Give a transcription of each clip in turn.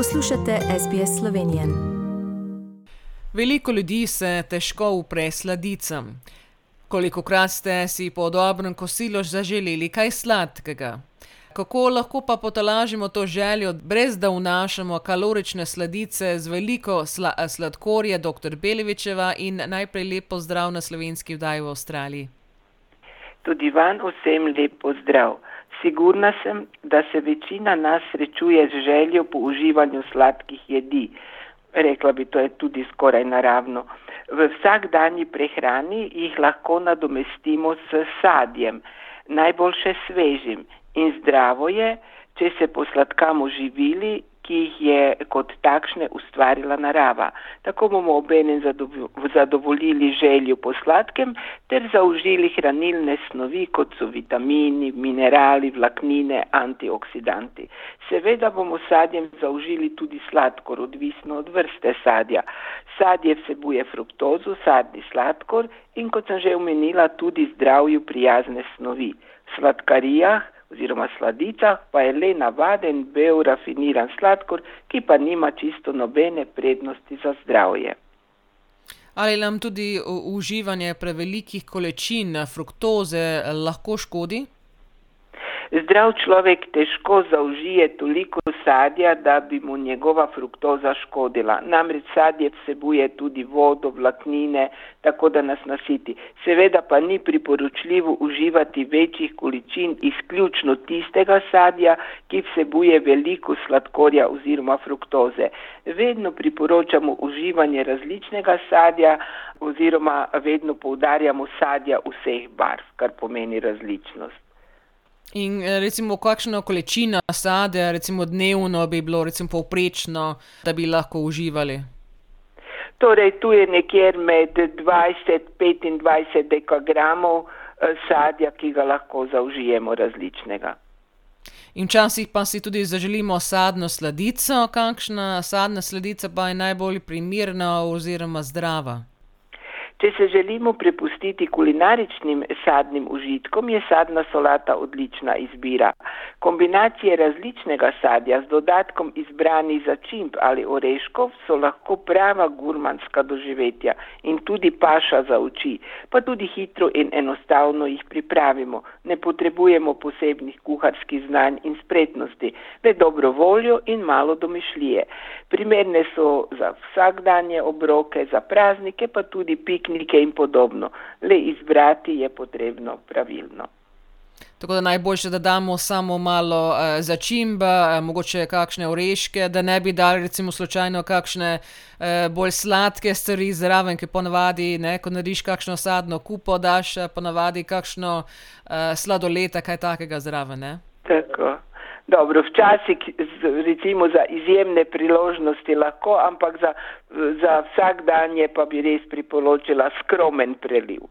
Poslušate SBS Slovenije. Veliko ljudi se težko upre sladicam. Koliko krat ste si po dobrem kosilu zaželeli kaj sladkega? Kako lahko pa potolažimo to željo, brez da vnašamo kalorične sladice z veliko sla sladkorja, dr. Belevičeva in najprej lep pozdrav na slovenski vdaji v Avstraliji. Tudi vam vsem lep pozdrav. Sigurna sem, da se večina nas srečuje z željo po uživanju sladkih jedi. Rekla bi, to je tudi skoraj naravno. V vsakdanji prehrani jih lahko nadomestimo s sadjem, najboljše svežim in zdravo je, če se posladkamo živili, ki jih je kot takšne ustvarila narava. Tako bomo obenem zadovoljili željo po sladkem ter zaužili hranilne snovi, kot so vitamini, minerali, vlaknine, antioksidanti. Seveda bomo sadjem zaužili tudi sladkor, odvisno od vrste sadja. Sadje vsebuje fruktozo, sadni sladkor in kot sem že omenila, tudi zdravju prijazne snovi. V sladkarijah oziroma sladicah pa je le navaden bel rafiniran sladkor, ki pa nima čisto nobene prednosti za zdravje. Ali nam tudi uživanje prevelikih količin fruktoze lahko škodi? Zdrav človek težko zaužije toliko sadja, da bi mu njegova fruktoza škodila. Namreč sadje vsebuje tudi vodo, vlaknine, tako da nas nasiti. Seveda pa ni priporočljivo uživati večjih količin izključno tistega sadja, ki vsebuje veliko sladkorja oziroma fruktoze. Vedno priporočamo uživanje različnega sadja oziroma vedno poudarjamo sadja vseh barv, kar pomeni različnost. In recimo, kakšna količina sadja, recimo dnevno, bi bilo recimo povprečno, da bi lahko uživali? Torej, tu je nekje med dvajset, petindvajset dekagramov sadja, ki ga lahko zaužijemo različnega. In včasih pa si tudi zaželimo sadno sladico, kakšna sadna sladica pa je najbolj primerna oziroma zdrava? Če se želimo prepustiti kulinaričnim sadnim užitkom, je sadna solata odlična izbira. Kombinacije različnega sadja z dodatkom izbranih začimb ali oreškov so lahko prava gurmanska doživetja in tudi paša za oči, pa tudi hitro in enostavno jih pripravimo. Ne potrebujemo posebnih kuharskih znanj in spretnosti, le dobro voljo in malo domišljije. Primerne so za vsakdanje obroke, za praznike, pa tudi piknike in podobno. Le izbrati je potrebno pravilno. Tako da najboljše, da damo samo malo začimb, mogoče kakšne oreške, da ne bi dali recimo slučajno kakšne bolj sladke stvari zraven, ker ponavadi, ne, ko narediš kakšno sadno kupo, daš ponavadi kakšno sladoled ali kaj takega zraven, ne. Tako. Dobro, včasih recimo za izjemne priložnosti lahko, ampak za, za vsakdanje pa bi res priporočila skromen preliv.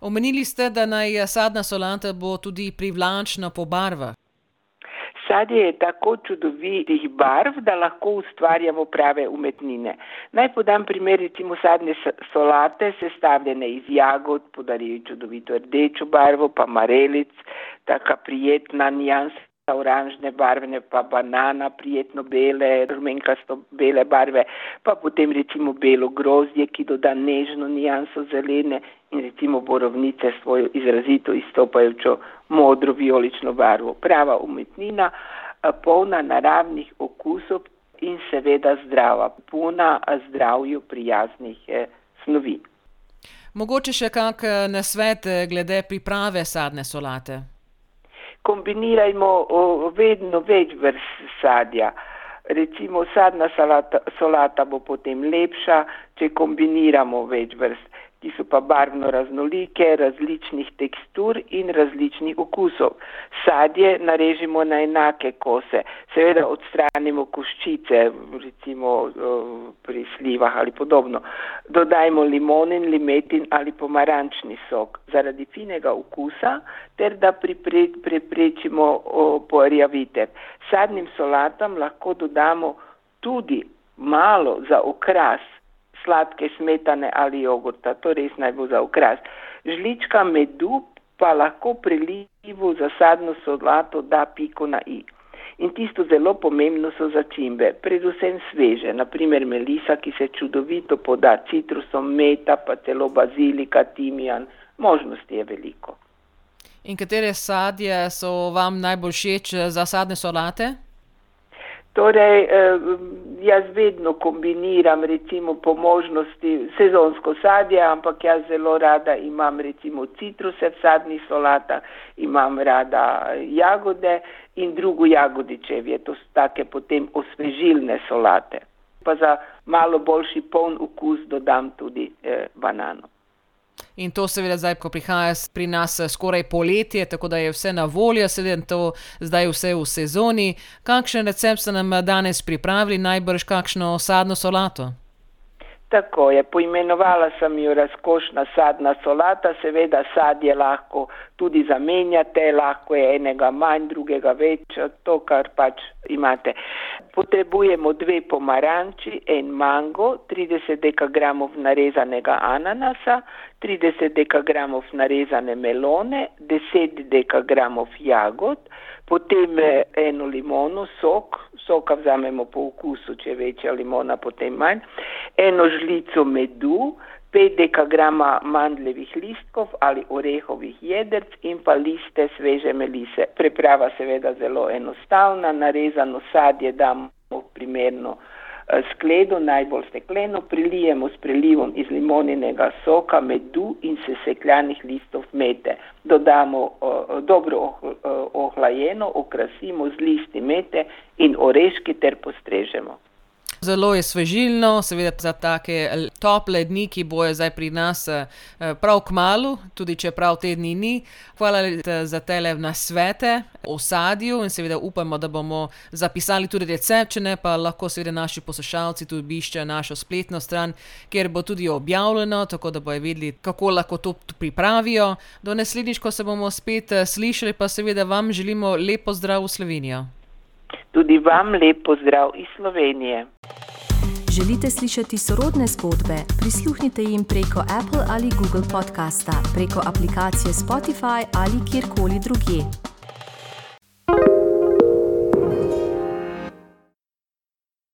Omenili ste, da naj sadna solata bo tudi privlačna po barvah. Sadje je tako čudovitih barv, da lahko ustvarjamo prave umetnine. Naj podam primer recimo sadne solate, sestavljene iz jagod, podarijo čudovito rdečo barvo, pa marelic, taka prijetna niansa oranžne barve, pa banana prijetno bele, rumenkasto bele barve, pa potem recimo belo grozdje, ki doda nežno nianso zelene in recimo borovnice s svojo izrazito izstopajočo modro vijolično barvo. Prava umetnina, polna naravnih okusov in seveda zdrava, polna zdravju prijaznih snovi. Mogoče še kak nasvet glede priprave sadne solate? Kombinirajmo vedno več vrst sadja. Recimo sadna solata bo potem lepša, če kombiniramo več vrst. Ki so pa barvno raznolike, različnih tekstur in različnih okusov. Sadje narežimo na enake kose, seveda odstranimo koščice, recimo pri slivah ali podobno. Dodajmo limonin, limetin ali pomarančni sok zaradi finega okusa ter da preprečimo porjavitev. Sadnim solatam lahko dodamo tudi malo za okras sladke smetane ali jogurta, to res naj bo za okras. Žlička medu pa lahko prilivu za sadno solato da piko na i. In tisto zelo pomembno so začimbe, predvsem sveže, naprimer melisa, ki se čudovito poda citrusom, meta, pa celo bazilika, timijan, možnosti je veliko. In katere sadje so vam najbolj všeč za sadne solate? Torej, eh, jaz vedno kombiniram recimo po možnosti sezonsko sadje, ampak jaz zelo rada imam recimo citruse v sadnih solatah, imam rada jagode in drugo jagodičevje, to so take potem osvežilne solate. Pa za malo boljši poln okus dodam tudi eh, banano. In to seveda zdaj, ko prihaja pri nas eh, skoraj poletje, tako da je vse na voljo, seveda to zdaj vse v sezoni. Kakšen recept ste nam danes pripravili, najbrž kakšno sadno solato? Tako je, poimenovala sem jo razkošna sadna solata, seveda sadje lahko tudi zamenjate, lahko je enega manj, drugega več, to kar pač imate. Potrebujemo dve pomaranči, en mango, 30 dekagramov narezanega ananasa, 30 dekagramov narezane melone, 10 dekagramov jagod, potem eh, eno limono, sok, soka vzamemo po okusu, če je večja limona, potem manj, eno žlico medu, 5 dekagrama mandljevih listkov ali orehovih jedrc in pa liste sveže melise. Preprava seveda zelo enostavna, narezano sadje damo primerno skledo, najbolj stekleno, prilijemo s prelivom iz limoninega soka, medu in sesekljanih listov mete. Dodamo dobro uh, ohlajeno, okrasimo z listi mete in oreški ter postrežemo. Zelo je svežilno, seveda za take tople dni, ki bojo zdaj pri nas eh, prav k malu, tudi če prav te dni ni. Hvala za tele nasvete o sadju in seveda upamo, da bomo zapisali tudi recept, če ne pa lahko seveda naši poslušalci tudi obiščejo našo spletno stran, kjer bo tudi objavljeno, tako da bojo vedeli, kako lahko to pripravijo. Do naslednjič, ko se bomo spet eh, slišali, pa seveda vam želimo lepo zdrav v Slovenijo. Tudi vam lepo zdrav iz Slovenije. Želite slišati sorodne zgodbe? Prisluhnite jim preko Apple ali Google podcasta, preko aplikacije Spotify ali kjerkoli drugje.